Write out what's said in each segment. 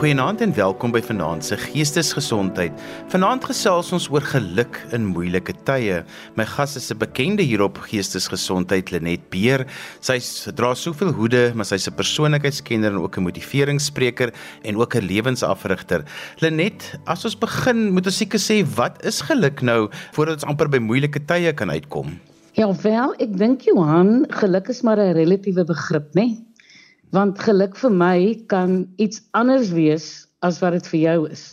Goeienaand en welkom by Vanaand se Geestesgesondheid. Vanaand gesels ons oor geluk in moeilike tye. My gas is 'n bekende hierop Geestesgesondheid, Lenet Beer. Sy dra soveel hoede, maar sy's 'n persoonlikheidskenner en ook 'n motiveringsspreker en ook 'n lewensafrigter. Lenet, as ons begin, moet ons seker sê wat is geluk nou voordat ons amper by moeilike tye kan uitkom? Ja, wel, ek dink Johan, geluk is maar 'n relatiewe begrip, né? Nee? Want geluk vir my kan iets anders wees as wat dit vir jou is.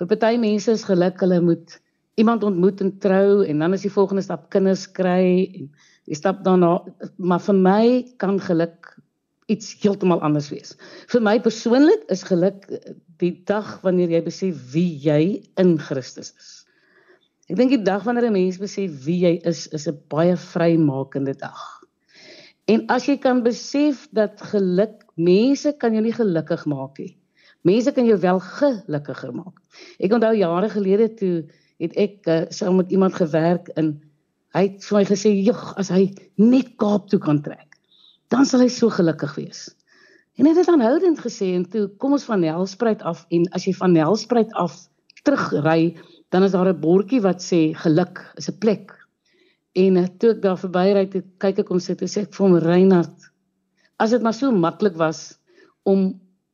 Vir party mense is geluk hulle moet iemand ontmoet en trou en dan is die volgende stap kinders kry en die stap daarna maar vir my kan geluk iets heeltemal anders wees. Vir my persoonlik is geluk die dag wanneer jy besef wie jy in Christus is. Ek dink die dag wanneer 'n mens besef wie jy is, is 'n baie vrymakende dag. En as jy kan besef dat geluk mense kan jou nie gelukkig maak nie. Mense kan jou wel gelukkiger maak. Ek onthou jare gelede toe het ek uh, saam met iemand gewerk in hy het vir my gesê, "Jog, as hy net Kaap toe kan trek, dan sal hy so gelukkig wees." En hy het aanhoudend gesê en toe kom ons van Nelspruit af en as jy van Nelspruit af terugry, dan is daar 'n bordjie wat sê geluk is 'n plek En toe ek daar verby ry, toe kyk ek om sit en sê ek vir hom Reinhard, as dit maar so maklik was om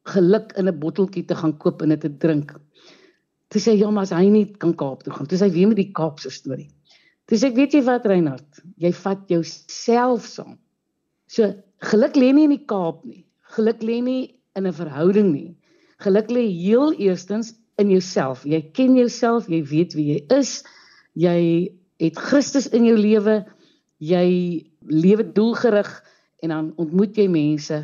geluk in 'n botteltjie te gaan koop en dit te drink. Toe sê hy ja, maar as hy nie kan Kaap toe gaan, toe sê hy weer met die Kaapse storie. Toe sê ek, weet jy wat Reinhard, jy vat jouself saam. So geluk lê nie in die Kaap nie. Geluk lê nie in 'n verhouding nie. Geluk lê heel eerstens in jouself. Jy ken jouself, jy weet wie jy is. Jy het Christus in jou lewe, jy lewe doelgerig en dan ontmoet jy mense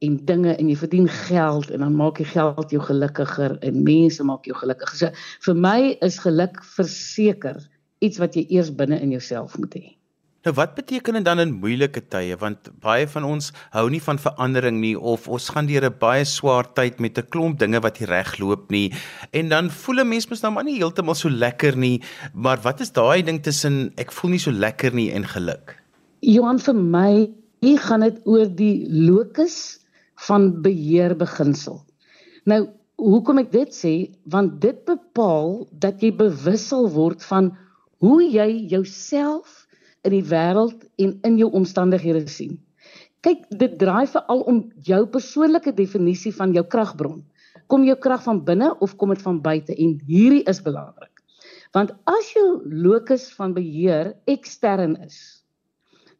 en dinge en jy verdien geld en dan maak jy geld jou gelukkiger en mense maak jou gelukkig. So vir my is geluk verseker iets wat jy eers binne in jouself moet hê. Nou wat beteken dit dan in moeilike tye? Want baie van ons hou nie van verandering nie of ons gaan deur 'n baie swaar tyd met 'n klomp dinge wat nie regloop nie. En dan voel 'n mens mos nou maar nie heeltemal so lekker nie. Maar wat is daai ding tussen ek voel nie so lekker nie en geluk? Johan vir my hier gaan dit oor die locus van beheer beginsel Nou hoekom ek dit sê? Want dit bepaal dat jy bewus sal word van hoe jy jouself in die wêreld en in jou omstandighede sien. Kyk, dit draai veral om jou persoonlike definisie van jou kragbron. Kom jou krag van binne of kom dit van buite? En hierdie is belangrik. Want as jou locus van beheer ekstern is,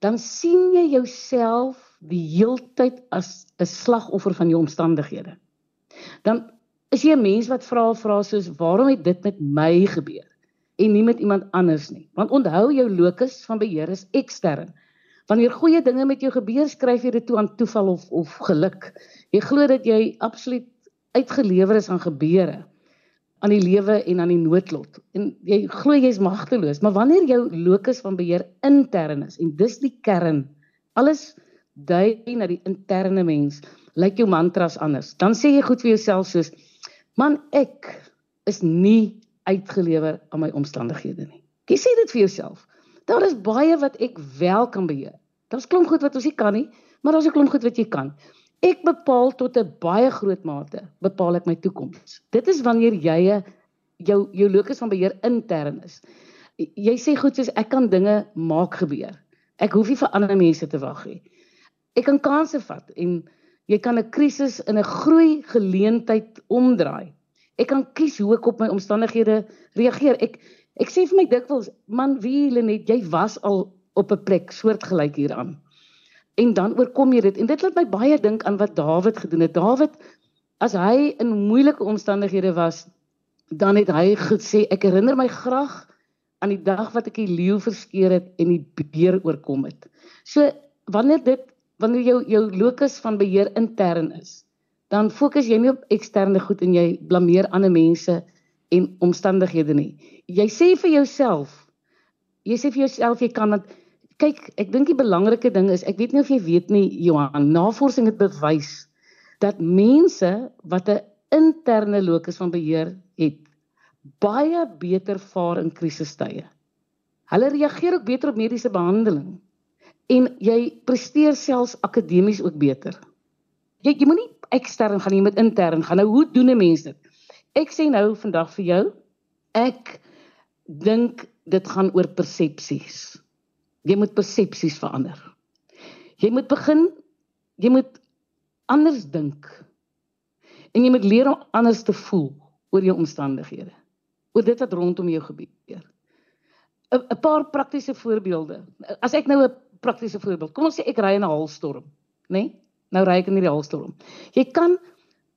dan sien jy jouself die heeltyd as 'n slagoffer van jou omstandighede. Dan is jy 'n mens wat vra vra soos waarom het dit met my gebeur? En nie met iemand anders nie. Want onthou jou locus van beheer is ekstern. Wanneer goeie dinge met jou gebeur, skryf jy dit toe aan toeval of of geluk. Jy glo dat jy absoluut uitgelewer is aan gebeure aan die lewe en aan die noodlot. En jy glo jy's magteloos, maar wanneer jou locus van beheer intern is en dis die kern, alles dui na die interne mens, lyk jou mantras anders. Dan sê jy goed vir jouself soos man ek is nie uitgelewer aan my omstandighede nie. Jy sê dit vir jouself. Daar is baie wat ek wel kan beheer. Daar's klomp goed wat ons nie kan nie, maar daar's 'n klomp goed wat jy kan. Ek bepaal tot 'n baie groot mate, bepaal ek my toekoms. Dit is wanneer jy jou jou locus van beheer intern is. Jy sê goed soos ek kan dinge maak gebeur. Ek hoef nie vir ander mense te wag nie. Ek kan kansse vat en jy kan 'n krisis in 'n groei geleentheid omdraai. Ek kan kies hoe ek op my omstandighede reageer. Ek ek sê vir my dikwels, man, wie Lenet, jy was al op 'n plek soortgelyk hieraan. En dan oorkom jy dit en dit laat my baie dink aan wat Dawid gedoen het. Dawid as hy in moeilike omstandighede was, dan het hy gesê ek herinner my graag aan die dag wat ek die leeu verskeur het en die beer oorkom het. So wanneer dit wanneer jou jou locus van beheer intern is, dan fokus jy nie op eksterne goed en jy blameer ander mense en omstandighede nie. Jy sê vir jouself, jy sê vir jouself jy kan want kyk, ek dink die belangrike ding is, ek weet nie of jy weet nie Johan, navorsing het bewys dat mense wat 'n interne locus van beheer het, baie beter vaar in krisistye. Hulle reageer ook beter op mediese behandeling en jy presteer selfs akademies ook beter. Jy jy moenie ekstern gaan, jy moet intern gaan. Nou hoe doen 'n mens dit? Ek sê nou vandag vir jou, ek dink dit gaan oor persepsies. Jy moet persepsies verander. Jy moet begin jy moet anders dink. En jy moet leer om anders te voel oor jou omstandighede. Oor dit wat rondom jou gebeur. 'n paar praktiese voorbeelde. As ek nou 'n praktiese voorbeeld. Kom ons sê ek ry in 'n haalstorm, né? Nee? Nou ry ek in hierdie haalstorm. Jy kan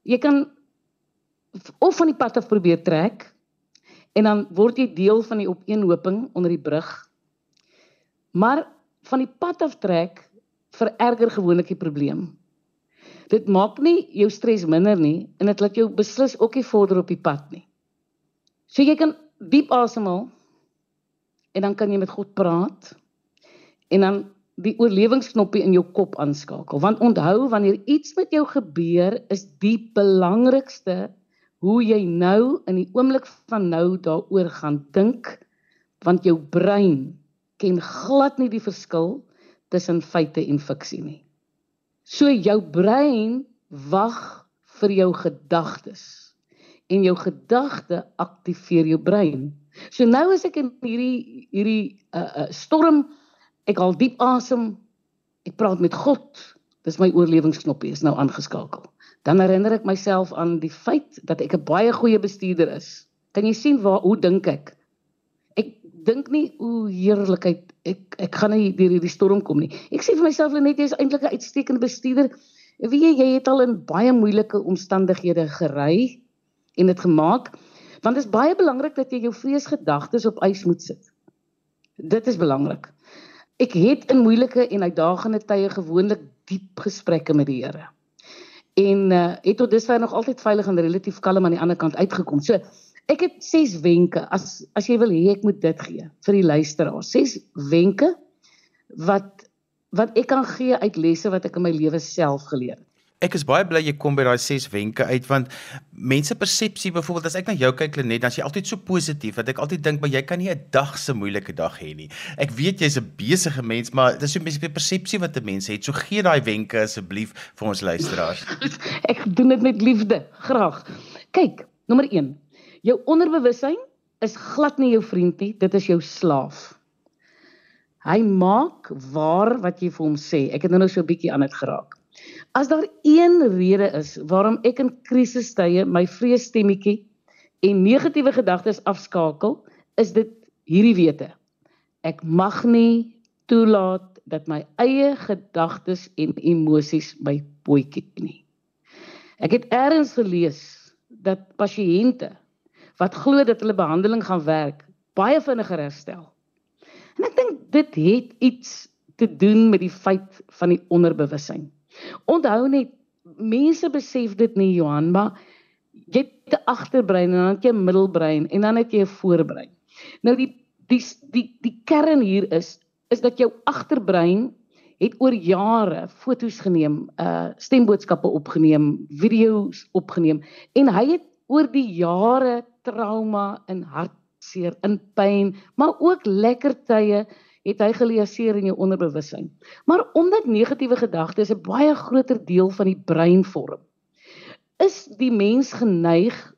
jy kan of van die pad af probeer trek en dan word jy deel van die opeenhoping onder die brug. Maar van die pad af trek vererger gewoonlik die probleem. Dit maak nie jou stres minder nie en dit laat jou beslis ook nie vorder op die pad nie. So jy kan diep asemhaal en dan kan jy met God praat en dan die oorlewingsknoppie in jou kop aanskakel. Want onthou wanneer iets met jou gebeur is die belangrikste hoe jy nou in die oomblik van nou daaroor gaan dink want jou brein ken glad nie die verskil tussen feite en fiksie nie. So jou brein wag vir jou gedagtes en jou gedagte aktiveer jou brein. So nou as ek in hierdie hierdie uh, uh, storm Ek haal diep asem. Ek praat met God. Dis my oorlewingsknoppie is nou aangeskakel. Dan herinner ek myself aan die feit dat ek 'n baie goeie bestuurder is. Kan jy sien waar hoe dink ek? Ek dink nie o heerlikheid ek ek gaan nie deur hierdie storm kom nie. Ek sê vir myself net jy is eintlik 'n uitstekende bestuurder. Wie jy, jy het al in baie moeilike omstandighede gery en dit gemaak. Want dit is baie belangrik dat jy jou vreesgedagtes op ys moet sit. Dit is belangrik. Ek het in moeilike en uitdagende tye gewoonlik diep gesprekke met die Here. En uh het tot dusver nog altyd veilig en relatief kalm aan die ander kant uitgekom. So ek het ses wenke as as jy wil hê ek moet dit gee vir die luisteraars. Ses wenke wat wat ek kan gee uit lesse wat ek in my lewe self geleer het. Ek is baie bly jy kom by daai 6 wenke uit want mense persepsie byvoorbeeld as ek na jou kyk Lenet dan is jy altyd so positief dat ek altyd dink maar jy kan nie 'n dag se moeilike dag hê nie. Ek weet jy's 'n besige mens maar dis so 'n mens persepsie wat 'n mens het. So gee daai wenke asseblief vir ons luisteraars. ek doen dit met liefde, graag. Kyk, nommer 1. Jou onderbewussyn is glad nie jou vriend nie, dit is jou slaaf. Hy maak waar wat jy vir hom sê. Ek het nou nou so 'n bietjie aan dit geraak. As daar een rede is waarom ek in krisistye my vreesstemmetjie en negatiewe gedagtes afskakel, is dit hierdie wete. Ek mag nie toelaat dat my eie gedagtes en emosies my boetjie nie. Ek het eers gelees dat pasiënte wat glo dat hulle behandeling gaan werk, baie vinniger herstel. En ek dink dit het iets te doen met die feit van die onderbewussyn. Onthou net mense besef dit nie Johan, maar jy het 'n agterbrein en dan het jy 'n middelbrein en dan het jy 'n voorbrein. Nou die die die die kern hier is is dat jou agterbrein het oor jare foto's geneem, uh stemboodskappe opgeneem, video's opgeneem en hy het oor die jare trauma en hartseer, in pyn, maar ook lekker tye het hy geleaseer in jou onderbewussyn. Maar omdat negatiewe gedagtes 'n baie groter deel van die brein vorm, is die mens geneig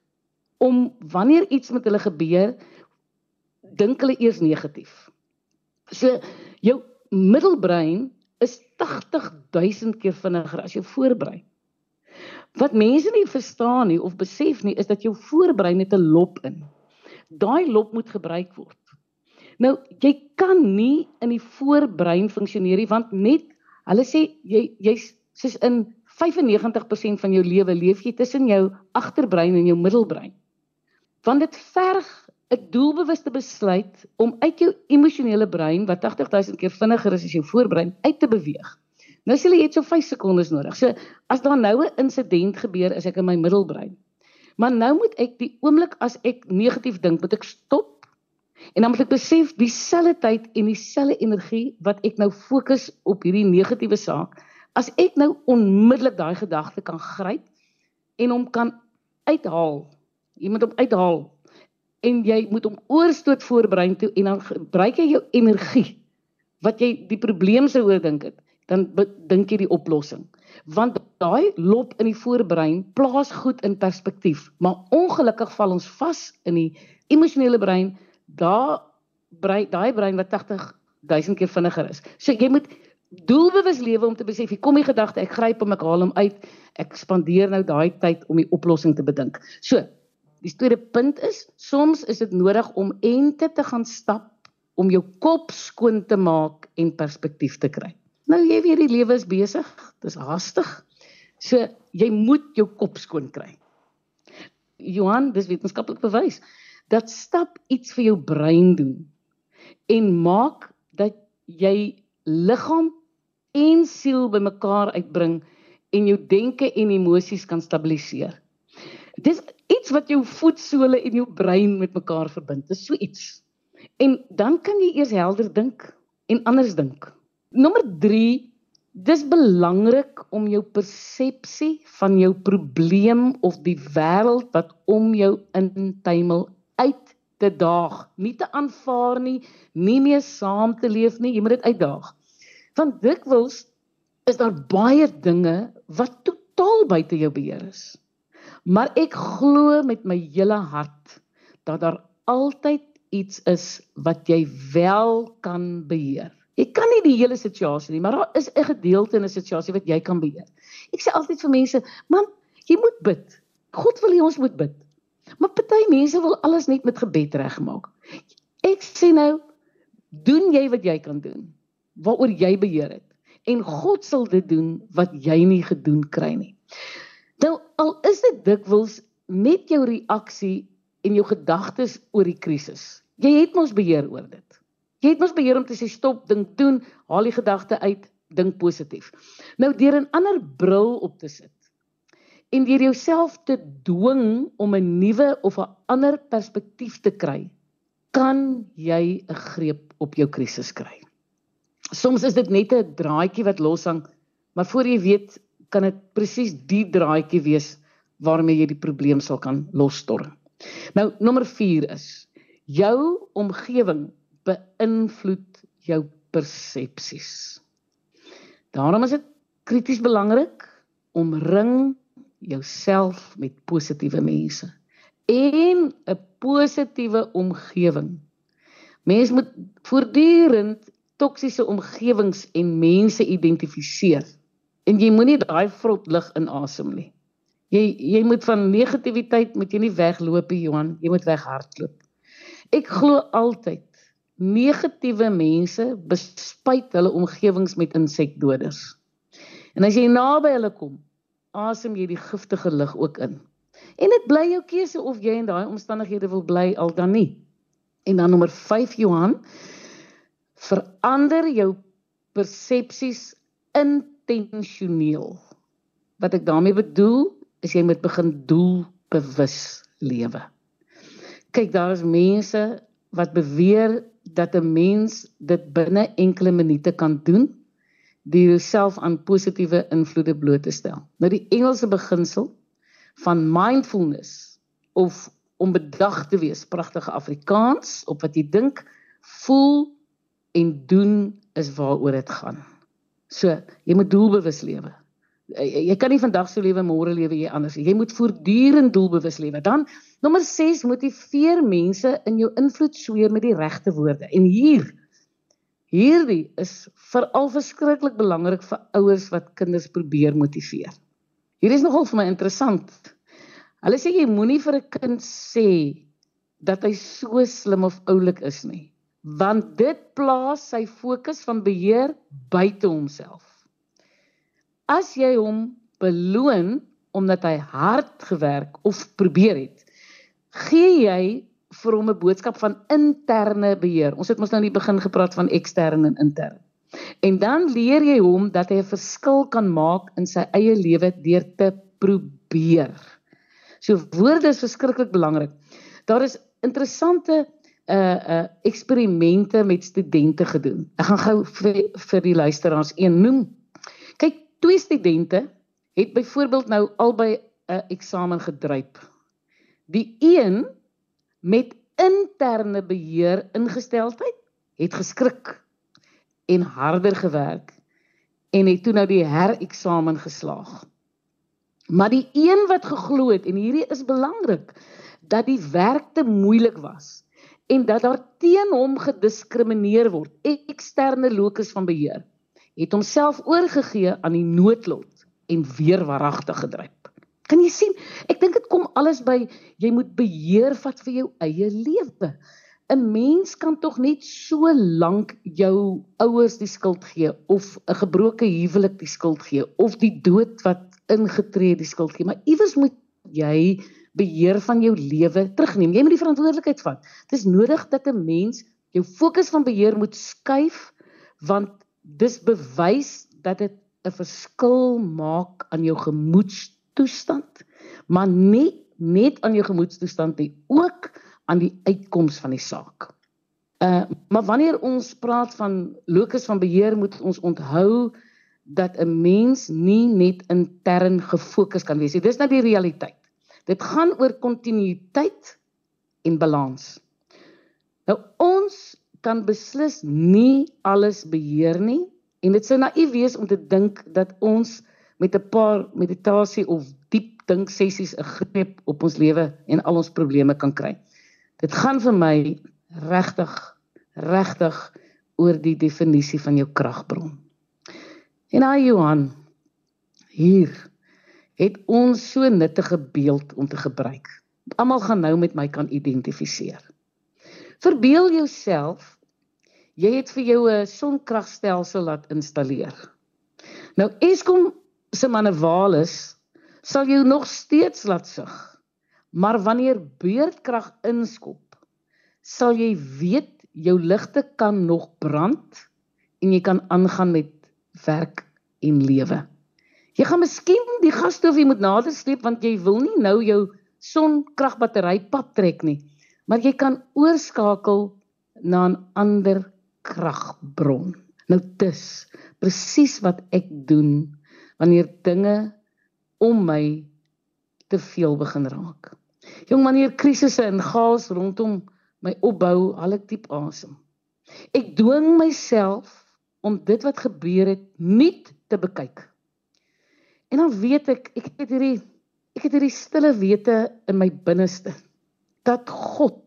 om wanneer iets met hulle gebeur, dink hulle eers negatief. So jou middelbrein is 80000 keer vinniger as jou voorbrein. Wat mense nie verstaan nie of besef nie, is dat jou voorbrein het 'n lop in. Daai lop moet gebruik word. Nou jy kan nie in die voorbrein funksioneer nie want net hulle sê jy jy's soos in 95% van jou lewe leef jy tussen jou agterbrein en jou middelbrein. Want dit verg 'n doelbewuste besluit om uit jou emosionele brein wat 80000 keer vinniger is as jou voorbrein uit te beweeg. Nou sê jy het so 5 sekondes nodig. So as daar nou 'n insident gebeur, is ek in my middelbrein. Maar nou moet ek die oomblik as ek negatief dink, moet ek stop En dan moet ek besef dieselfde tyd en dieselfde energie wat ek nou fokus op hierdie negatiewe saak, as ek nou onmiddellik daai gedagte kan gryp en hom kan uithaal. Jy moet hom uithaal en jy moet hom oorstoot voor brein toe en dan gebruik jy jou energie wat jy die probleem sou oordink het dan dink jy die oplossing. Want daai lop in die voorbrein plaas goed in perspektief, maar ongelukkig val ons vas in die emosionele brein, daar brein daai brein wat 80 000 keer vinniger is. So jy moet doelbewus lewe om te besef, hier kom die gedagte, ek gryp hom, ek haal hom uit. Ek spandeer nou daai tyd om die oplossing te bedink. So, die tweede punt is, soms is dit nodig om ente te gaan stap om jou kop skoon te maak en perspektief te kry. Nou jy weet die lewe is besig, dis haastig. So jy moet jou kop skoon kry. Johan, dis wetenskaplik bewys dat stap iets vir jou brein doen en maak dat jy liggaam en siel bymekaar uitbring en jou denke en emosies kan stabiliseer. Dis iets wat jou voetsole en jou brein met mekaar verbind. Dis so iets. En dan kan jy eers helder dink en anders dink. Nommer 3 Dis belangrik om jou persepsie van jou probleem of die wêreld wat om jou intuimel uit te daag, nie te aanvaar nie, nie meer saam te leef nie, jy moet dit uitdaag. Want dikwels is daar baie dinge wat totaal buite jou beheer is. Maar ek glo met my hele hart dat daar altyd iets is wat jy wel kan beheer. Jy kan nie die hele situasie nie, maar daar is 'n gedeelte in 'n situasie wat jy kan beheer. Ek sê altyd vir mense, man, jy moet bid. God wil hê ons moet bid. Maar party mense wil alles net met gebed regmaak. Ek sê nou, doen jy wat jy kan doen waaroor jy beheer het en God sal dit doen wat jy nie gedoen kry nie. Nou al is dit dikwels net jou reaksie en jou gedagtes oor die krisis. Jy het mos beheer oor dit. Jy het mos beheer om te sê stop, dink doen, haal die gedagte uit, dink positief. Nou deur 'n ander bril op te sit en deur jouself te dwing om 'n nuwe of 'n ander perspektief te kry, kan jy 'n greep op jou krisis kry. Soms is dit net 'n draadjie wat loshang, maar voor jy weet, kan dit presies die draadjie wees waarmee jy die probleem sal kan losstorm. Nou, nommer 4 is jou omgewing beïnvloed jou persepsies. Daarom is dit krities belangrik om ring jouself met positiewe mense en 'n positiewe omgewing. Mens moet voortdurend toksiese omgewings en mense identifiseer. En jy moenie daai vrot lig inasem nie. Jy jy moet van negativiteit moet jy nie wegloop nie, Johan, jy moet weghardloop. Ek glo altyd negatiewe mense bespuit hulle omgewings met insekdoders. En as jy naby hulle kom, asem jy die giftige lug ook in. En dit bly jou keuse of jy in daai omstandighede wil bly al dan nie. En dan nommer 5 Johan, verander jou persepsies intentioneel. Wat ek daarmee bedoel, is jy moet begin doelbewus lewe. Kyk, daar is mense wat beweer dat 'n mens dit binne enkele minute kan doen deur jouself aan positiewe invloede bloot te stel. Nou die Engelse beginsel van mindfulness of om bedag te wees, pragtige Afrikaans op wat jy dink, voel en doen is waaroor dit gaan. So, jy moet doelbewus lewe. Jy kan nie vandag so lewe môre lewe jy anders. Jy moet voortdurend doelbewus lewe. Dan nommer 6 motiveer mense in jou invloed sweer met die regte woorde. En hier hierdie is veral verskriklik belangrik vir ouers wat kinders probeer motiveer. Hier is nogal vir my interessant. Hulle sê jy moenie vir 'n kind sê dat hy so slim of oulik is nie want dit plaas sy fokus van beheer buite homself. As jy hom beloon omdat hy hard gewerk of probeer het, gee jy vir hom 'n boodskap van interne beheer. Ons het mos nou in die begin gepraat van ekstern en intern. En dan leer jy hom dat hy 'n verskil kan maak in sy eie lewe deur te probeer. So woorde is verskriklik belangrik. Daar is interessante uh uh eksperimente met studente gedoen. Ek gaan gou vir, vir die luisteraars een noem. Kyk, twee studente het byvoorbeeld nou albei 'n eksamen gedryf. Die een met interne beheer ingesteldheid het geskrik en harder gewerk en het toe nou die hereksamen geslaag. Maar die een wat geglo het en hierdie is belangrik dat die werk te moeilik was en dat daar teen hom gediskrimineer word, eksterne locus van beheer, het homself oorgegee aan die noodlot en weer waaragtig gedryf. Kan jy sien? Ek dink dit alles by jy moet beheer vat vir jou eie lewe. 'n Mens kan tog net so lank jou ouers die skuld gee of 'n gebroke huwelik die skuld gee of die dood wat ingetree die skuld gee, maar iewers moet jy beheer van jou lewe terugneem. Jy moet die verantwoordelikheid vat. Dit is nodig dat 'n mens jou fokus van beheer moet skuif want dis bewys dat dit 'n verskil maak aan jou gemoedstoestand, maar nie net aan jou gemoedstoestand nie, ook aan die uitkoms van die saak. Uh maar wanneer ons praat van locus van beheer moet ons onthou dat 'n mens nie net intern gefokus kan wees nie. Dis nou die realiteit. Dit gaan oor kontinuïteit en balans. Nou ons kan beslis nie alles beheer nie en dit sou naïef wees om te dink dat ons met 'n paar meditasie of dink sessies 'n greep op ons lewe en al ons probleme kan kry. Dit gaan vir my regtig regtig oor die definisie van jou kragbron. En hy Johan hier het ons so nuttige beeld om te gebruik. Almal gaan nou met my kan identifiseer. Verbeel jouself jy het vir jou 'n sonkragstelsel laat installeer. Nou Eskom se manewales sal jou nog steeds laat sug. Maar wanneer beurtkrag inskop, sal jy weet jou ligte kan nog brand en jy kan aangaan met werk en lewe. Jy gaan miskien die gasstofie moet nader sleep want jy wil nie nou jou sonkragbattery pap trek nie, maar jy kan oorskakel na 'n ander kragbron. Nou dis presies wat ek doen wanneer dinge om my te veel begin raak. Jong wanneer krisisse en chaos rondom my opbou, al ek diep asem. Ek dwing myself om dit wat gebeur het nie te bekyk En dan weet ek, ek het hierdie ek het hierdie stille wete in my binneste dat God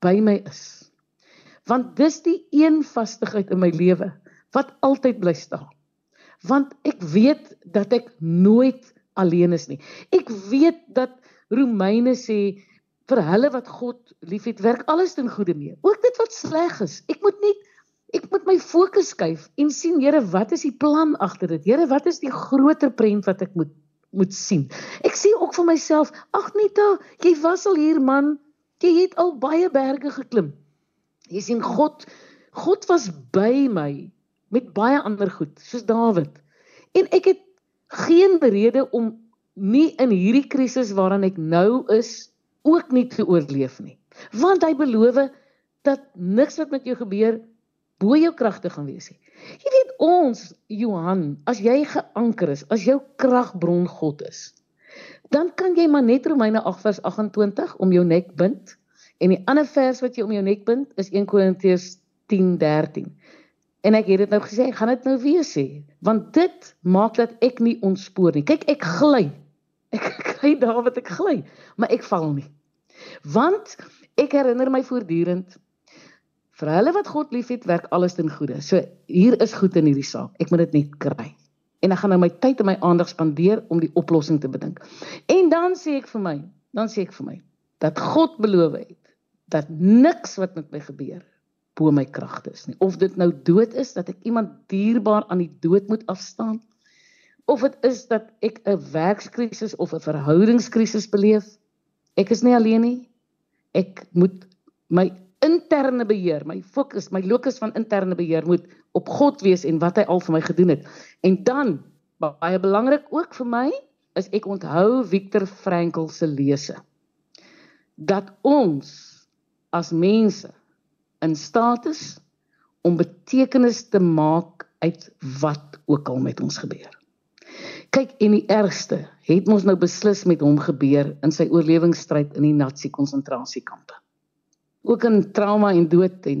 by my is. Want dis die een vastigheid in my lewe wat altyd bly staan. Want ek weet dat ek nooit alleen is nie. Ek weet dat Romeine sê vir hulle wat God liefhet, werk alles ten goeie mee. Ook dit wat sleg is. Ek moet nie ek moet my fokus skuif en sien Here, wat is die plan agter dit? Here, wat is die groter prent wat ek moet moet sien? Ek sien ook vir myself, ag Nita, jy was al hier man. Jy het al baie berge geklim. Jy sien God God was by my met baie ander goed, soos Dawid. En ek het geen rede om nie in hierdie krisis waaraan ek nou is ook nie te oorleef nie. Want hy beloof dat niks wat met jou gebeur bo jou kragte gaan wees nie. Jy weet ons Johan, as jy geanker is, as jou kragbron God is, dan kan jy maar net Romeine 8 vers 28 om jou nek bind en die ander vers wat jy om jou nek bind is 1 Korintiërs 10:13. En ek het dit nou gesê, ek gaan dit nou weer sê, want dit maak dat ek nie ontspoor nie. Kyk, ek gly. Ek kry daar wat ek gly, maar ek val nie. Want ek herinner my voortdurend Vir hulle wat God liefhet, werk alles ten goeie. So hier is goed in hierdie saak. Ek moet dit net kry. En ek gaan nou my tyd en my aandag spandeer om die oplossing te bedink. En dan sê ek vir my, dan sê ek vir my dat God beloof het dat niks wat met my gebeur bo my kragte is nie. Of dit nou dood is dat ek iemand dierbaar aan die dood moet afstaan of dit is dat ek 'n werkskrisis of 'n verhoudingskrisis beleef. Ek is nie alleen nie. Ek moet my interne beheer, my fokus, my locus van interne beheer moet op God wees en wat hy al vir my gedoen het. En dan baie belangrik ook vir my is ek onthou Viktor Frankl se lese dat ons as mense in staat is om betekenis te maak uit wat ook al met ons gebeur. Kyk, en die ergste het ons nou beslis met hom gebeur in sy oorlewingsstryd in die Nazi konsentrasiekampe ook in trauma en dood en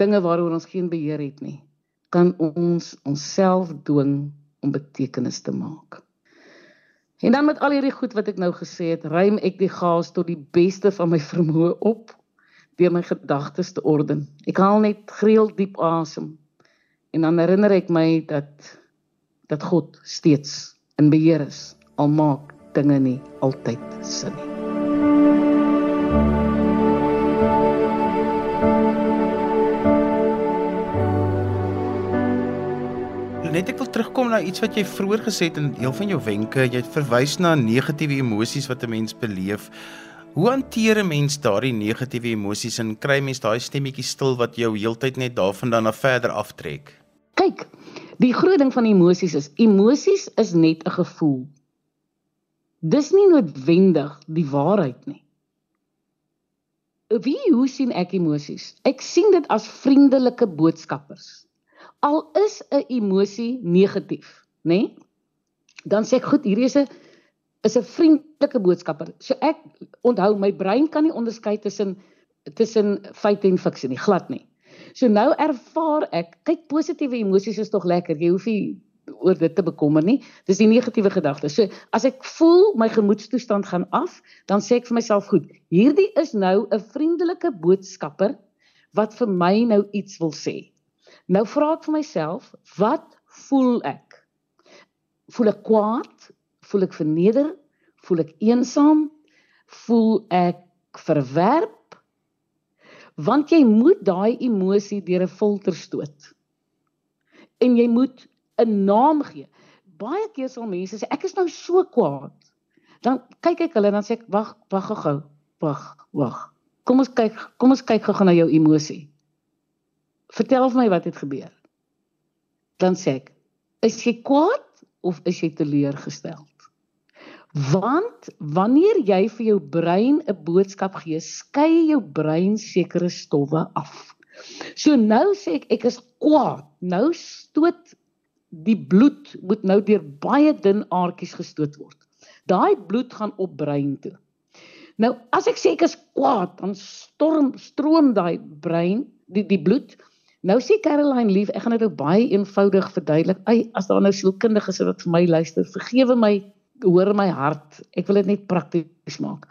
dinge waaroor ons geen beheer het nie. kan ons onsself dwing om betekenis te maak. En dan met al hierdie goed wat ek nou gesê het, ruim ek die chaos tot die beste van my vermoë op deur my gedagtes te orden. Ek haal net greel diep asem. En dan herinner ek my dat dat God steeds in beheer is. Al maak dinge nie altyd sin nie. Net ek wil terugkom na iets wat jy vroeër gesê het in deel van jou wenke. Jy het verwys na negatiewe emosies wat 'n mens beleef. Hoe hanteer 'n mens daardie negatiewe emosies en kry mens daai stemmetjie stil wat jou heeltyd net daarvandaan na verder aftrek? Kyk, die groot ding van emosies is emosies is net 'n gevoel. Dis nie noodwendig die waarheid nie. Wie hoe sien ek emosies? Ek sien dit as vriendelike boodskappers. Al is 'n emosie negatief, nê? Nee? Dan sê ek goed, hierdie is 'n is 'n vriendelike boodskapper. So ek onthou my brein kan nie onderskei tussen tussen feite en fiksie nie, glad nie. So nou ervaar ek, kyk positiewe emosies is tog lekker. Jy hoef nie oor dit te bekommer nie. Dis die negatiewe gedagtes. So as ek voel my gemoedstoestand gaan af, dan sê ek vir myself goed, hierdie is nou 'n vriendelike boodskapper wat vir my nou iets wil sê. Nou vra ek vir myself, wat voel ek? Voel ek kwaad? Voel ek verneder? Voel ek eensaam? Voel ek verwerp? Want jy moet daai emosie deur 'n filter stoot. En jy moet 'n naam gee. Baie keer sal mense sê ek is nou so kwaad. Dan kyk ek hulle dan sê ek wag, wag gou. Wag, wag. Kom ons kyk, kom ons kyk gou na jou emosie. Vertel vir my wat het gebeur. Dan sê ek, is jy kwaad of is jy teleurgesteld? Want wanneer jy vir jou brein 'n boodskap gee, skei jou brein sekere stowwe af. So nou sê ek ek is kwaad. Nou stoot die bloed moet nou deur baie dun aartjies gestoot word. Daai bloed gaan op brein toe. Nou as ek sê ek is kwaad, dan storm stroom daai brein die die bloed. Nou sê Caroline lief, ek gaan dit nou baie eenvoudig verduidelik. Ai, as daar nou sielkundiges is wat vir my luister, vergewe my, hoor my hart. Ek wil dit net prakties maak.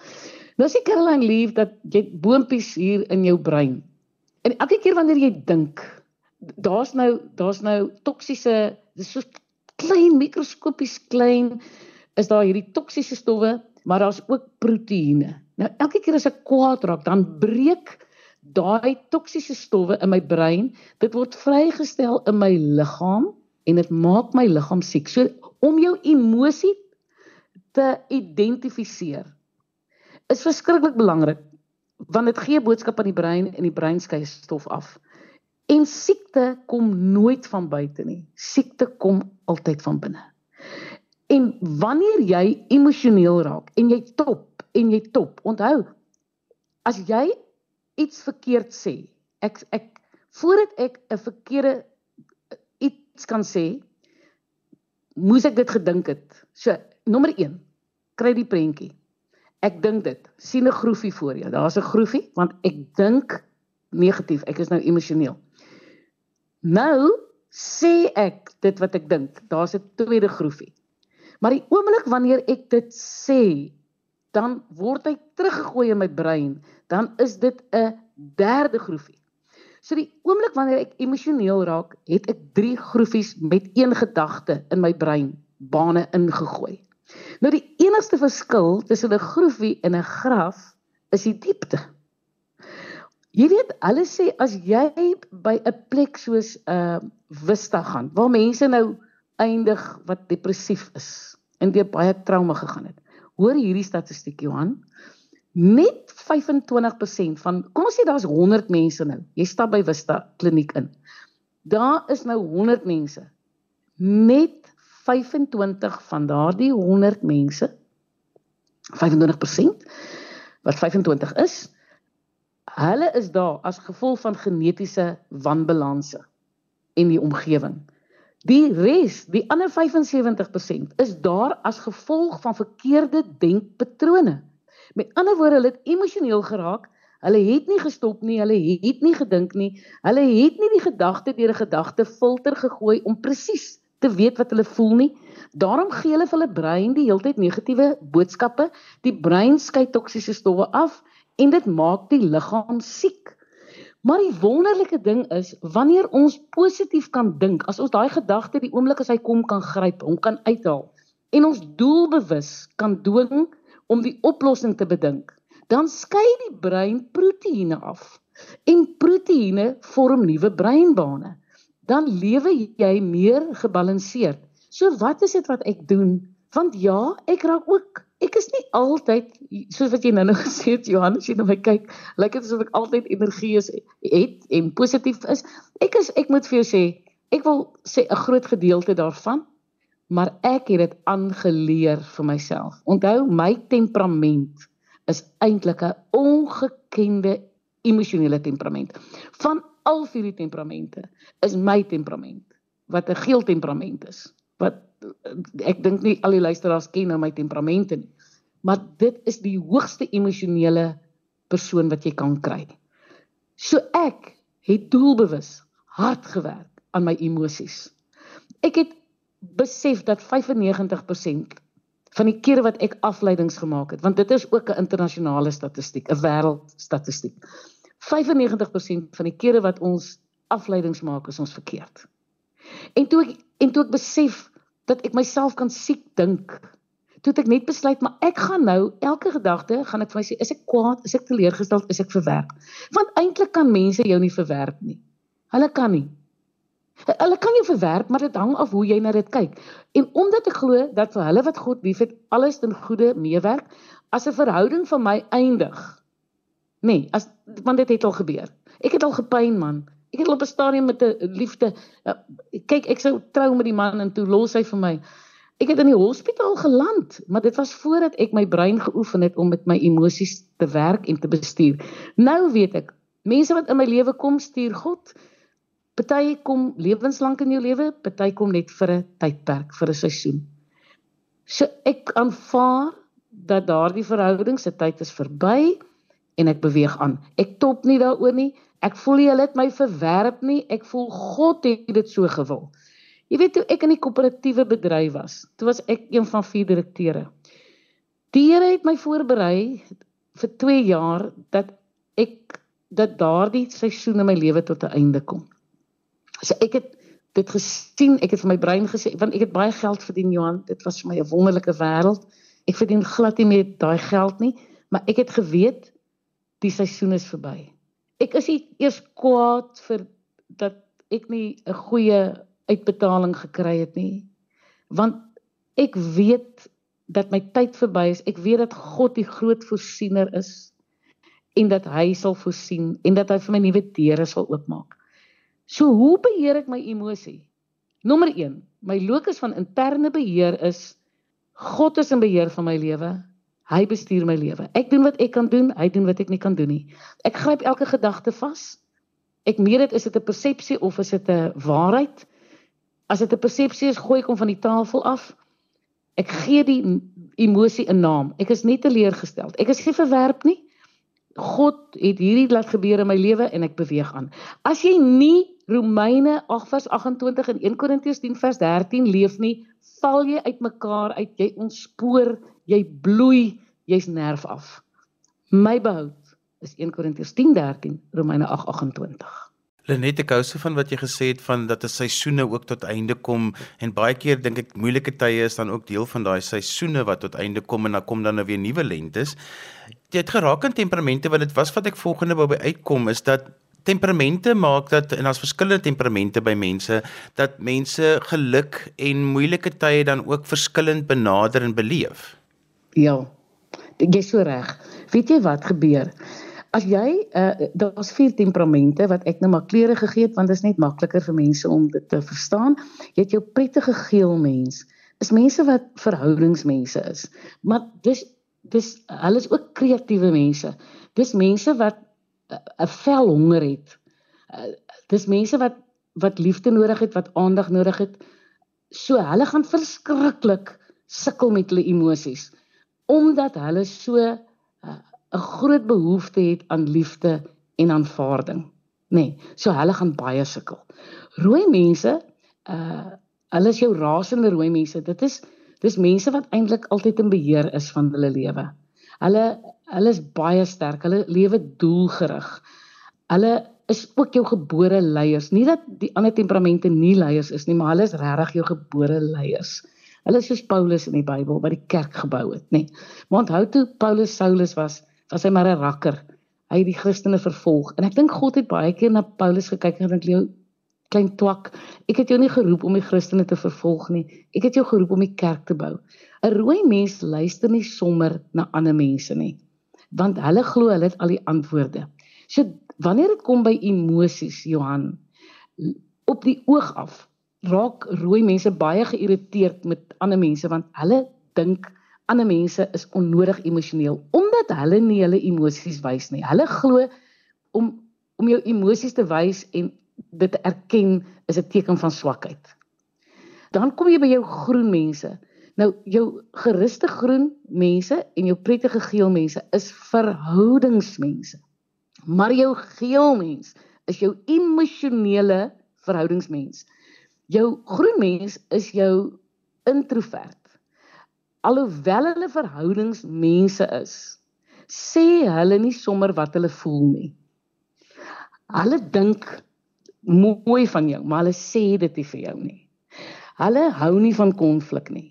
Nou sê Caroline lief dat jy boontjies hier in jou brein. En elke keer wanneer jy dink, daar's nou daar's nou toksiese dis so klein mikroskopies klein is daar hierdie toksiese stowwe, maar daar's ook proteïene. Nou elke keer as ek kwaad raak, dan breek daai toksiese stowwe in my brein, dit word vrygestel in my liggaam en dit maak my liggaam siek. So om jou emosie te identifiseer is verskriklik belangrik want dit gee boodskap aan die brein en die brein skei stof af. En siekte kom nooit van buite nie. Siekte kom altyd van binne. En wanneer jy emosioneel raak en jy top en jy top, onthou as jy iets verkeerd sê. Ek ek voordat ek 'n verkeerde iets kan sê, moes ek dit gedink het. So, nommer 1, kry die prentjie. Ek dink dit. sien 'n groefie voor jou. Daar's 'n groefie want ek dink negatief. Ek is nou emosioneel. Nou sê ek dit wat ek dink. Daar's 'n tweede groefie. Maar die oomblik wanneer ek dit sê, dan word hy teruggegooi in my brein dan is dit 'n derde groefie. So die oomblik wanneer ek emosioneel raak, het ek drie groefies met een gedagte in my brein bane ingegooi. Nou die enigste verskil tussen 'n groefie en 'n graf is die diepte. Jy weet, hulle sê as jy by 'n plek soos 'n uh, Vista gaan, waar mense nou eindig wat depressief is en deur baie trauma gegaan het. Hoor hierdie statistiek Johan, net 25% van kom ons sê daar's 100 mense nou. Jy stap by Vista kliniek in. Daar is nou 100 mense. Net 25 van daardie 100 mense 25% wat 25 is, hulle is daar as gevolg van genetiese wanbalanse in die omgewing. Die res, die ander 75% is daar as gevolg van verkeerde denkpatrone. Met ander woorde, hulle het emosioneel geraak. Hulle het nie gestop nie, hulle het nie gedink nie. Hulle het nie die gedagte deur 'n gedagtefilter gegooi om presies te weet wat hulle voel nie. Daarom gee hulle vir hulle brein die heeltyd negatiewe boodskappe. Die brein skei toksiese stowwe af en dit maak die liggaam siek. Maar die wonderlike ding is wanneer ons positief kan dink, as ons daai gedagte die oomblik as hy kom kan gryp, hom kan uithaal en ons doelbewus kan dwing om die oplossing te bedink, dan skei die brein proteïene af. En proteïene vorm nuwe breinbane. Dan lewe jy meer gebalanseerd. So wat is dit wat ek doen? Want ja, ek raak ook ek is nie altyd soos wat jy nou nou gesê het Johannes jy nou my kyk lyk dit asof ek altyd energie is het en positief is ek is ek moet vir jou sê ek wil sê 'n groot gedeelte daarvan maar ek het dit aangeleer vir myself onthou my temperament is eintlik 'n ongekende emosionele temperament van al vier die temperamente is my temperament wat 'n geel temperament is wat ek dink nie al die luisteraars ken nou my temperamente nie. Maar dit is die hoogste emosionele persoon wat jy kan kry. So ek het doelbewus hard gewerk aan my emosies. Ek het besef dat 95% van die kere wat ek afleidings gemaak het, want dit is ook 'n internasionale statistiek, 'n wêreldstatistiek. 95% van die kere wat ons afleidings maak, is ons verkeerd. En toe ek en toe ek besef dat ek myself kan siek dink. Toe ek net besluit maar ek gaan nou elke gedagte gaan ek vir my sê is ek kwaad, is ek teleurgesteld, is ek verwerp? Want eintlik kan mense jou nie verwerp nie. Hulle kan nie. Hulle kan jou verwerp, maar dit hang af hoe jy na dit kyk. En omdat ek glo dat vir hulle wat God liefhet, alles ten goeie meewerk, as 'n verhouding van my eindig. Nee, as want dit het al gebeur. Ek het al gepyn man. Ek het op 'n stadium met 'n liefde uh, kyk ek sou trou met die man en toe los hy vir my. Ek het in die hospitaal geland, maar dit was voordat ek my brein geoefen het om met my emosies te werk en te bestuur. Nou weet ek, mense wat in my lewe kom, stuur God. Party kom lewenslank in jou lewe, party kom net vir 'n tydperk, vir 'n seisoen. So ek aanvaar dat daardie verhouding se tyd is verby en ek beweeg aan. Ek top nie daaroor nie. Ek voel jy het my verwerp nie. Ek voel God het dit so gewil. Jy weet toe ek in die koöperatiewe bedryf was, toe was ek een van vier direkteure. Die Here het my voorberei vir 2 jaar dat ek dat daardie seisoen in my lewe tot 'n einde kom. So ek het dit gesien, ek het vir my brein gesê want ek het baie geld verdien Johan, dit was vir my 'n wonderlike wêreld. Ek verdien glad nie meer daai geld nie, maar ek het geweet die seisoen is verby ek is nie eers kwaad vir dat ek nie 'n goeie uitbetaling gekry het nie. Want ek weet dat my tyd verby is. Ek weet dat God die groot voorsiener is en dat hy sal voorsien en dat hy vir my nuwe deure sal oopmaak. So hoe beheer ek my emosie? Nommer 1, my locus van interne beheer is God is in beheer van my lewe. Hy bestuur my lewe. Ek doen wat ek kan doen, hy doen wat ek nie kan doen nie. Ek gryp elke gedagte vas. Ek meet dit is dit 'n persepsie of is dit 'n waarheid? As dit 'n persepsie is, gooi ek hom van die tafel af. Ek gee die emosie 'n naam. Ek is nie teleurgesteld. Ek is nie verwerp nie. God het hierdie laat gebeur in my lewe en ek beweeg aan. As jy nie Romeine 8:28 en 1 Korintiërs 10:13 leef nie, val jy uitmekaar uit, jy ontspoor, jy bloei, jy's nerf af. My behoud is 1 Korintiërs 10:13, Romeine 8:28. Lenet ek hou se van wat jy gesê het van dat 'n seisoene ook tot einde kom en baie keer dink ek moeilike tye is dan ook deel van daai seisoene wat tot einde kom en dan kom dan nou weer nuwe lentes. Jy het geraak aan temperamente want dit was wat ek volgende wou by uitkom is dat temperamente maak dat en daar's verskillende temperamente by mense dat mense geluk en moeilike tye dan ook verskillend benader en beleef. Ja. Jy is so reg. Weet jy wat gebeur? As jy uh daar's vier temperamente wat ek nou maar kleure gegee het want dit is net makliker vir mense om dit te verstaan. Jy het jou prettige geel mens. Is mense wat verhoudingsmense is. Maar dis dis hulle is ook kreatiewe mense. Dis mense wat eh, 'n uh, vel honger het. Uh, dis mense wat wat liefde nodig het, wat aandag nodig het. So hulle gaan verskriklik sukkel met hulle emosies omdat hulle so uh, 'n groot behoefte het aan liefde en aanvaarding, nê. Nee, so hulle gaan baie sukkel. Rooi mense, uh hulle is jou rasende rooi mense. Dit is dis mense wat eintlik altyd in beheer is van hulle lewe. Hulle hulle is baie sterk. Hulle lewe doelgerig. Hulle is ook jou gebore leiers. Nie dat die ander temperamente nie leiers is nie, maar hulle is regtig jou gebore leiers. Hulle is soos Paulus in die Bybel wat die kerk gebou het, nê. Maar onthou toe Paulus Saulus was, was hy maar 'n rakker. Hy het die Christene vervolg. En ek dink God het baie keer na Paulus gekyk en gedink, "Jou klein twak, ek het jou nie geroep om die Christene te vervolg nie. Ek het jou geroep om die kerk te bou." 'n Rooi mens luister nie sommer na ander mense nie, want hulle glo hulle het al die antwoorde. So wanneer dit kom by emosies, Johan, op die oog af, raak rooi mense baie geïrriteerd met ander mense want hulle dink ander mense is onnodig emosioneel omdat hulle nie hulle emosies wys nie. Hulle glo om om jou emosies te wys en dit te erken is 'n teken van swakheid. Dan kom jy by jou groen mense. Nou jou geruste groen mense en jou prettige geel mense is verhoudingsmense. Maar jou geel mens is jou emosionele verhoudingsmens. Jou groen mens is jou introvert. Alhoewel hulle verhoudingsmense is, sê hulle nie sommer wat hulle voel nie. Hulle dink mooi van jou, maar hulle sê dit nie vir jou nie. Hulle hou nie van konflik nie.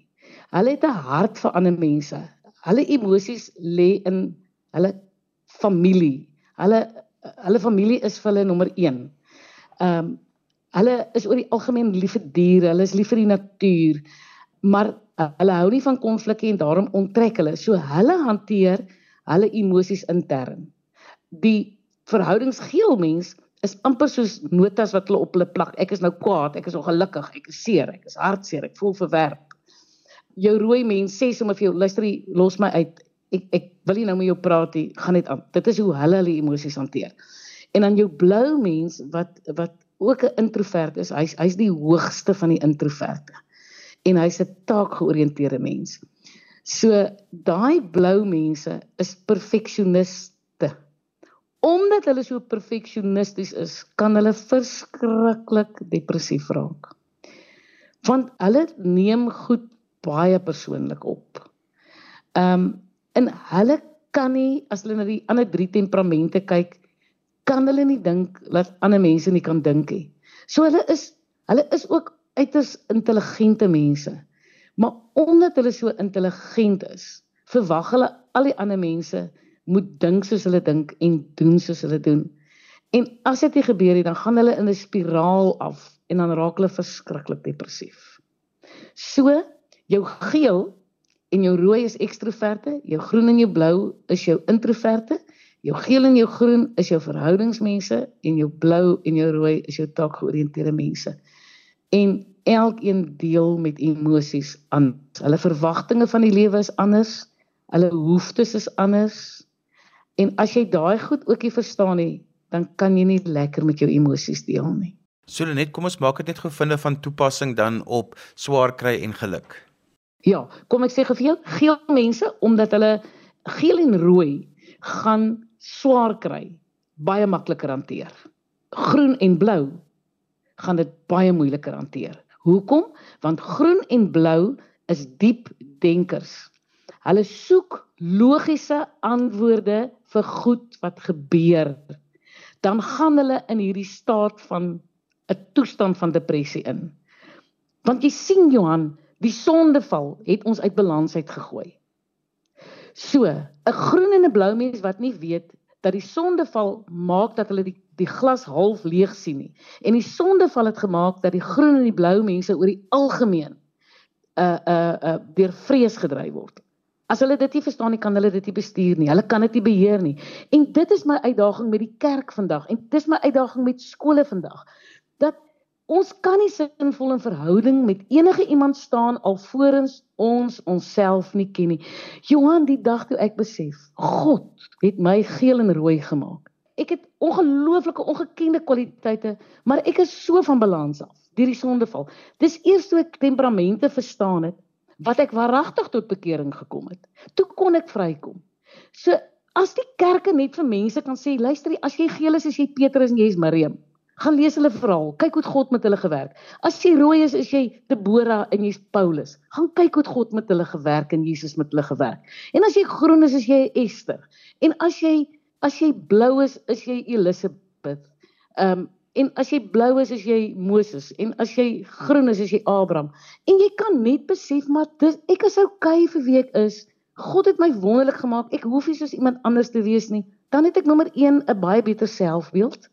Hulle het 'n hart vir ander mense. Hulle emosies lê in hulle familie. Hulle hulle familie is vir hulle nommer 1. Ehm um, Hulle is oor die algemeen lief vir diere, hulle is lief vir die natuur, maar uh, hulle hou nie van konflikte en daarom onttrek hulle. So hulle hanteer hulle emosies intern. Die verhoudingsgeel mens is amper soos notas wat hulle op hulle plak. Ek is nou kwaad, ek is ongelukkig, ek is seer, ek is hartseer, ek voel verwerp. Jou rooi mens sê sommer vir jou, luister, los my uit. Ek ek wil nie nou met jou praat nie, gaan net aan. Dit is hoe hulle hulle emosies hanteer. En dan jou blou mens wat wat ook 'n introvert is. Hy's hy's die hoogste van die introverte. En hy's 'n taakgeoriënteerde mens. So daai blou mense is perfeksioniste. Omdat hulle so perfeksionisties is, kan hulle verskriklik depressief raak. Want hulle neem goed baie persoonlik op. Ehm um, en hulle kan nie as hulle na die ander drie temperamente kyk, kan hulle nie dink dat ander mense nie kan dink nie. So hulle is hulle is ook uiters intelligente mense. Maar omdat hulle so intelligent is, verwag hulle al die ander mense moet dink soos hulle dink en doen soos hulle doen. En as dit nie gebeur nie, dan gaan hulle in 'n spiraal af en dan raak hulle verskriklik depressief. So, jou geel en jou rooi is ekstroverte, jou groen en jou blou is jou introverte Jou geel en jou groen is jou verhoudingsmense en jou blou en jou rooi is jou taakgeoriënteerde mense. En elkeen deel met emosies aan. Hulle verwagtinge van die lewe is anders. Hulle behoeftes is anders. En as jy daai goed ookie verstaan nie, dan kan jy nie lekker met jou emosies deel nie. So net kom ons maak dit net gevinde van toepassing dan op swaar kry en geluk. Ja, kom ek sê vir jou, geel mense omdat hulle geel en rooi gaan swaar kry, baie makliker hanteer. Groen en blou gaan dit baie moeiliker hanteer. Hoekom? Want groen en blou is diep denkers. Hulle soek logiese antwoorde vir goed wat gebeur. Dan gaan hulle in hierdie staat van 'n toestand van depressie in. Want jy sien Johan, die sondeval het ons uit balans uit gegooi. So, 'n groen en 'n blou mens wat nie weet dat die sondeval maak dat hulle die die glas half leeg sien nie. En die sondeval het gemaak dat die groen en die blou mense oor die algemeen uh uh uh deur vrees gedryf word. As hulle dit nie verstaan nie, kan hulle dit nie bestuur nie. Hulle kan dit nie beheer nie. En dit is my uitdaging met die kerk vandag en dis my uitdaging met skole vandag. Dat Ons kan nie sinvol in verhouding met enige iemand staan alvorens ons onsself nie ken nie. Johan, die dag toe ek besef, God het my geel en rooi gemaak. Ek het ongelooflike ongekende kwaliteite, maar ek is so van balans af deur die sondeval. Dis eers toe ek temperamente verstaan het wat ek waaragtig tot bekering gekom het. Toe kon ek vrykom. So As die kerke net vir mense kan sê, luister, as jy geel is, is jy Petrus en jy is Miriam. Gaan lees hulle verhaal. Kyk hoe God met hulle gewerk. As jy rooi is, is jy Deborah en jy's Paulus. Gaan kyk hoe God met hulle gewerk en Jesus met hulle gewerk. En as jy groen is, is jy Esther. En as jy as jy blou is, is jy Elisabeth. Ehm um, En as jy blou is, is jy Moses en as jy groen is, is jy Abraham. En jy kan net besef maar dis ek is okay vir wie ek is. God het my wonderlik gemaak. Ek hoef nie soos iemand anders te wees nie. Dan het ek nommer 1 'n baie beter selfbeeld.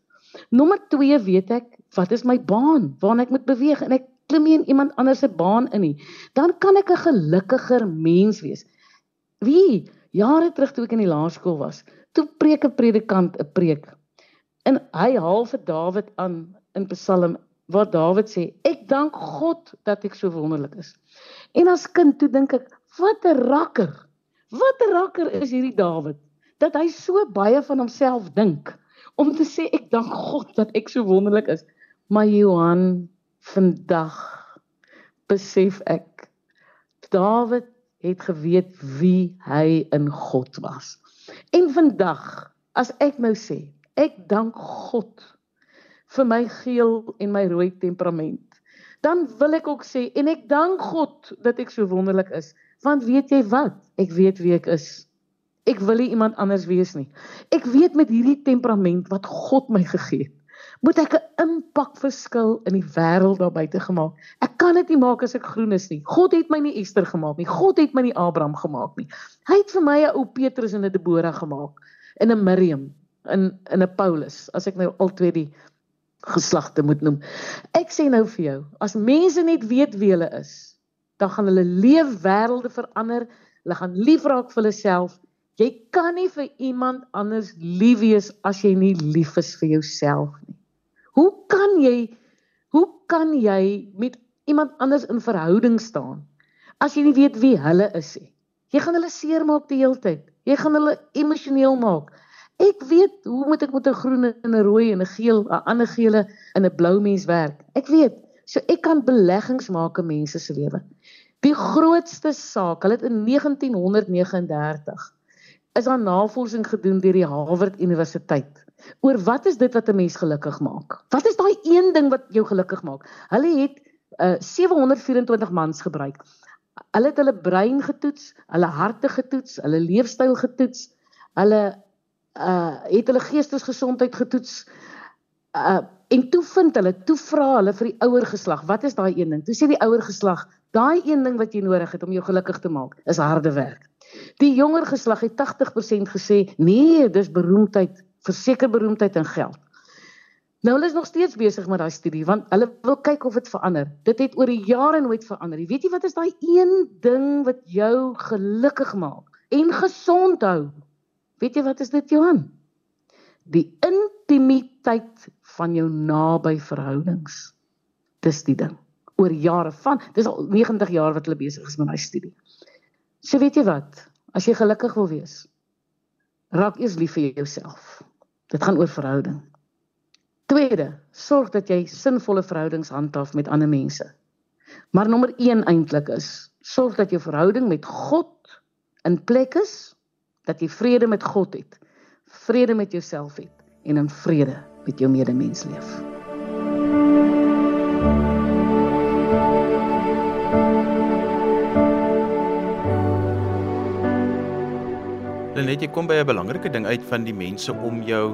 Nommer 2 weet ek wat is my baan, waarna ek moet beweeg en ek klim nie in iemand anders se baan in nie. Dan kan ek 'n gelukkiger mens wees. Wie jare terug toe ek in die laerskool was, toe preek 'n predikant 'n preek En hy haal vir Dawid aan in Psalm waar Dawid sê: "Ek dank God dat ek so wonderlik is." En as kind toe dink ek, wat 'n rakker. Wat 'n rakker is hierdie Dawid dat hy so baie van homself dink om te sê ek dank God dat ek so wonderlik is. Maar Johan vandag besef ek Dawid het geweet wie hy in God was. En vandag as ek nou sê Ek dank God vir my geel en my rooi temperament. Dan wil ek ook sê en ek dank God dat ek so wonderlik is, want weet jy wat? Ek weet wie ek is. Ek wil nie iemand anders wees nie. Ek weet met hierdie temperament wat God my gegee het, moet ek 'n impak verskil in die wêreld daar buite gemaak. Ek kan dit nie maak as ek groen is nie. God het my nie Ester gemaak nie. God het my nie Abraham gemaak nie. Hy het vir my 'n ou Petrus en 'n Deborah gemaak en 'n Miriam in in 'n Paulus as ek nou al twee die geslagte moet noem. Ek sê nou vir jou, as mense net weet wie hulle is, dan gaan hulle leefwêrelde verander. Hulle gaan lief raak vir hulle self. Jy kan nie vir iemand anders lief wees as jy nie lief is vir jouself nie. Hoe kan jy hoe kan jy met iemand anders in verhouding staan as jy nie weet wie hulle is nie? Jy gaan hulle seermaak die hele tyd. Jy gaan hulle emosioneel maak. Ek weet hoe moet ek met 'n groen en 'n rooi en 'n geel, 'n ander geele en 'n blou mens werk. Ek weet. So ek kan beleggings maak in mense se lewe. Die grootste saak, hulle het in 1939 is daar navorsing gedoen deur die Harvard Universiteit oor wat is dit wat 'n mens gelukkig maak? Wat is daai een ding wat jou gelukkig maak? Hulle het uh, 724 mans gebruik. Hulle het hulle brein getoets, hulle harte getoets, hulle leefstyl getoets, hulle uh het hulle geestesgesondheid getoets. Uh en toe vind hulle, toe vra hulle vir die ouer geslag, wat is daai een ding? Toe sê die ouer geslag, daai een ding wat jy nodig het om jou gelukkig te maak, is harde werk. Die jonger geslag het 80% gesê, nee, dis beroemdheid, verseker beroemdheid en geld. Nou hulle is nog steeds besig met daai studie want hulle wil kyk of dit verander. Dit het oor die jare nooit verander nie. Weet jy wat is daai een ding wat jou gelukkig maak en gesond hou? Weet jy wat is dit Johan? Die intimiteit van jou naby verhoudings. Dis die ding. Oor jare van, dis al 90 jaar wat hulle besig is met daai studie. So weet jy wat? As jy gelukkig wil wees, raak eers lief vir jouself. Dit gaan oor verhouding. Tweede, sorg dat jy sinvolle verhoudings handhaaf met ander mense. Maar nommer 1 eintlik is, sorg dat jou verhouding met God in plek is dat jy vrede met God het, vrede met jouself het en in vrede met jou medemens leef. Net jy kom by 'n belangrike ding uit van die mense om jou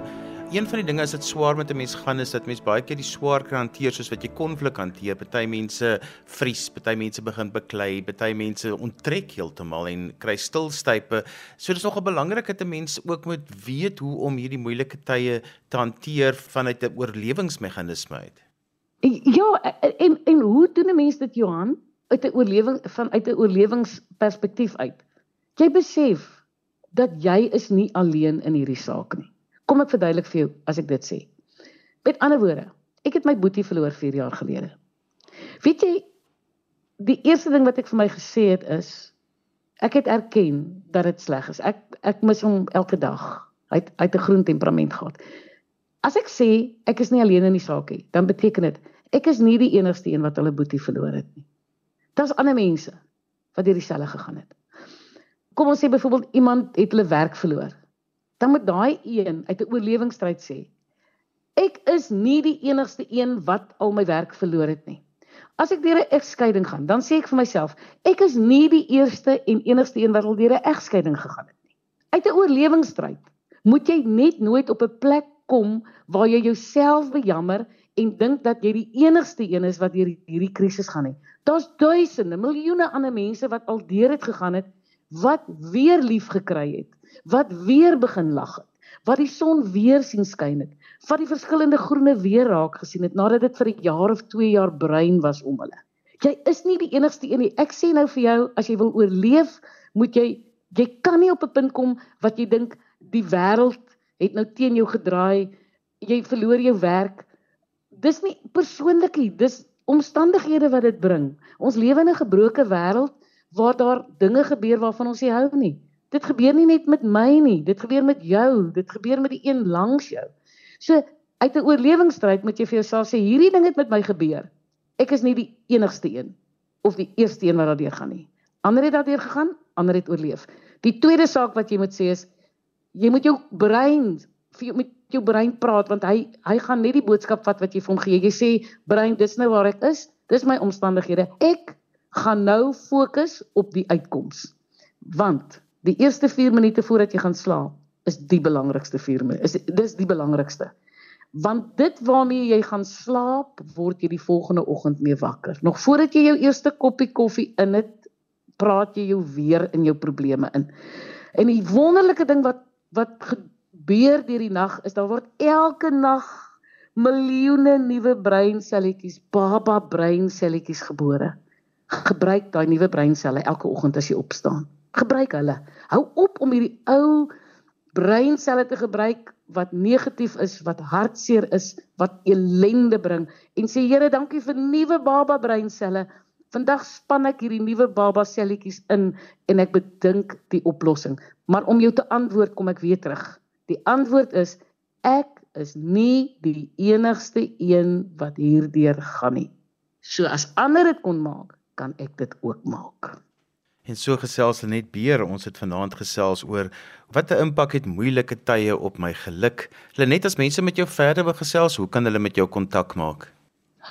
een van die dinge as dit swaar met 'n mens gaan is dat mens baie keer die swaar kan hanteer soos wat jy konflik hanteer. Party mense vries, party mense begin beklei, party mense onttrek heeltemal en kry stilstype. So dis nog 'n belangrike dat 'n mens ook moet weet hoe om hierdie moeilike tye te hanteer vanuit 'n oorlewingsmeganisme uit. Ja, en en hoe doen 'n mens dit Johan uit 'n oorlewing vanuit 'n oorlewingsperspektief uit? Jy besef dat jy is nie alleen in hierdie saak nie. Kom ek verduidelik vir jou as ek dit sê. Met ander woorde, ek het my boetie verloor 4 jaar gelede. Weet jy, die eerste ding wat ek vir my gesê het is ek het erken dat dit sleg is. Ek ek mis hom elke dag. Hy het uit 'n groen temperament gehad. As ek sê ek is nie alleen in die saak nie, dan beteken dit ek is nie die enigste een wat hulle boetie verloor het nie. Daar's ander mense wat deur dieselfde gegaan het. Kom ons sê byvoorbeeld iemand het hulle werk verloor dan moet daai een uit 'n oorlewingsstryd sê: Ek is nie die enigste een wat al my werk verloor het nie. As ek deur 'n egskeiding gaan, dan sê ek vir myself, ek is nie die eerste en enigste een wat al deur 'n egskeiding gegaan het nie. Uit 'n oorlewingsstryd moet jy net nooit op 'n plek kom waar jy jouself bejammer en dink dat jy die enigste een is wat deur hierdie krisis gaan nie. Daar's duisende, miljoene ander mense wat al deur dit gegaan het wat weer lief gekry het, wat weer begin lag het, wat die son weer sien skyn het, wat die verskillende groene weer raak gesien het nadat dit vir 'n jaar of 2 jaar bruin was om hulle. Jy is nie die enigste een nie. Ek sê nou vir jou, as jy wil oorleef, moet jy jy kan nie op 'n punt kom wat jy dink die wêreld het nou teen jou gedraai, jy verloor jou werk. Dis nie persoonlikie, dis omstandighede wat dit bring. Ons lewe in 'n gebroke wêreld waar daar dinge gebeur waarvan ons nie hou nie. Dit gebeur nie net met my nie, dit gebeur met jou, dit gebeur met die een langs jou. So uit 'n oorlewingsstryd moet jy vir jouself sê hierdie ding het met my gebeur. Ek is nie die enigste een of die eerste een wat daardeur gaan nie. Ander het daardeur gegaan, ander het oorleef. Die tweede saak wat jy moet sê is jy moet jou brein vir jou met jou brein praat want hy hy gaan net die boodskap vat wat jy vir hom gee. Jy sê brein, dis nou waar ek is. Dis my omstandighede. Ek gaan nou fokus op die uitkoms. Want die eerste 4 minute voordat jy gaan slaap is die belangrikste 4 minute. Is dis die belangrikste. Want dit waarmee jy gaan slaap, word jy die volgende oggend mee wakker. Nog voordat jy jou eerste koppie koffie in het, praat jy jou weer in jou probleme in. En die wonderlike ding wat wat gebeur deur die nag is daar word elke nag miljoene nuwe breinselletjies, baba breinselletjies gebore gebruik daai nuwe breinselle elke oggend as jy opstaan. Gebruik hulle. Hou op om hierdie ou breinselle te gebruik wat negatief is, wat hartseer is, wat elende bring en sê Here, dankie vir nuwe baba breinselle. Vandag span ek hierdie nuwe baba selletjies in en ek bedink die oplossing. Maar om jou te antwoord kom ek weer terug. Die antwoord is ek is nie die enigste een wat hierdeur gaan nie. So as ander dit kon maak, kan ek dit ook maak. En so gesels Lenet Beer, ons het vanaand gesels oor wat 'n impak het moeilike tye op my geluk. Lenet, as mense met jou verder wil gesels, hoe kan hulle met jou kontak maak?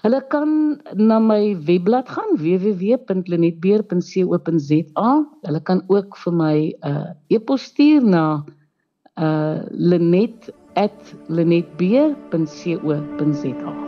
Hulle kan na my webblad gaan www.lenetbeer.co.za. Hulle kan ook vir my 'n uh, e-pos stuur na uh lenet@lenetbeer.co.za.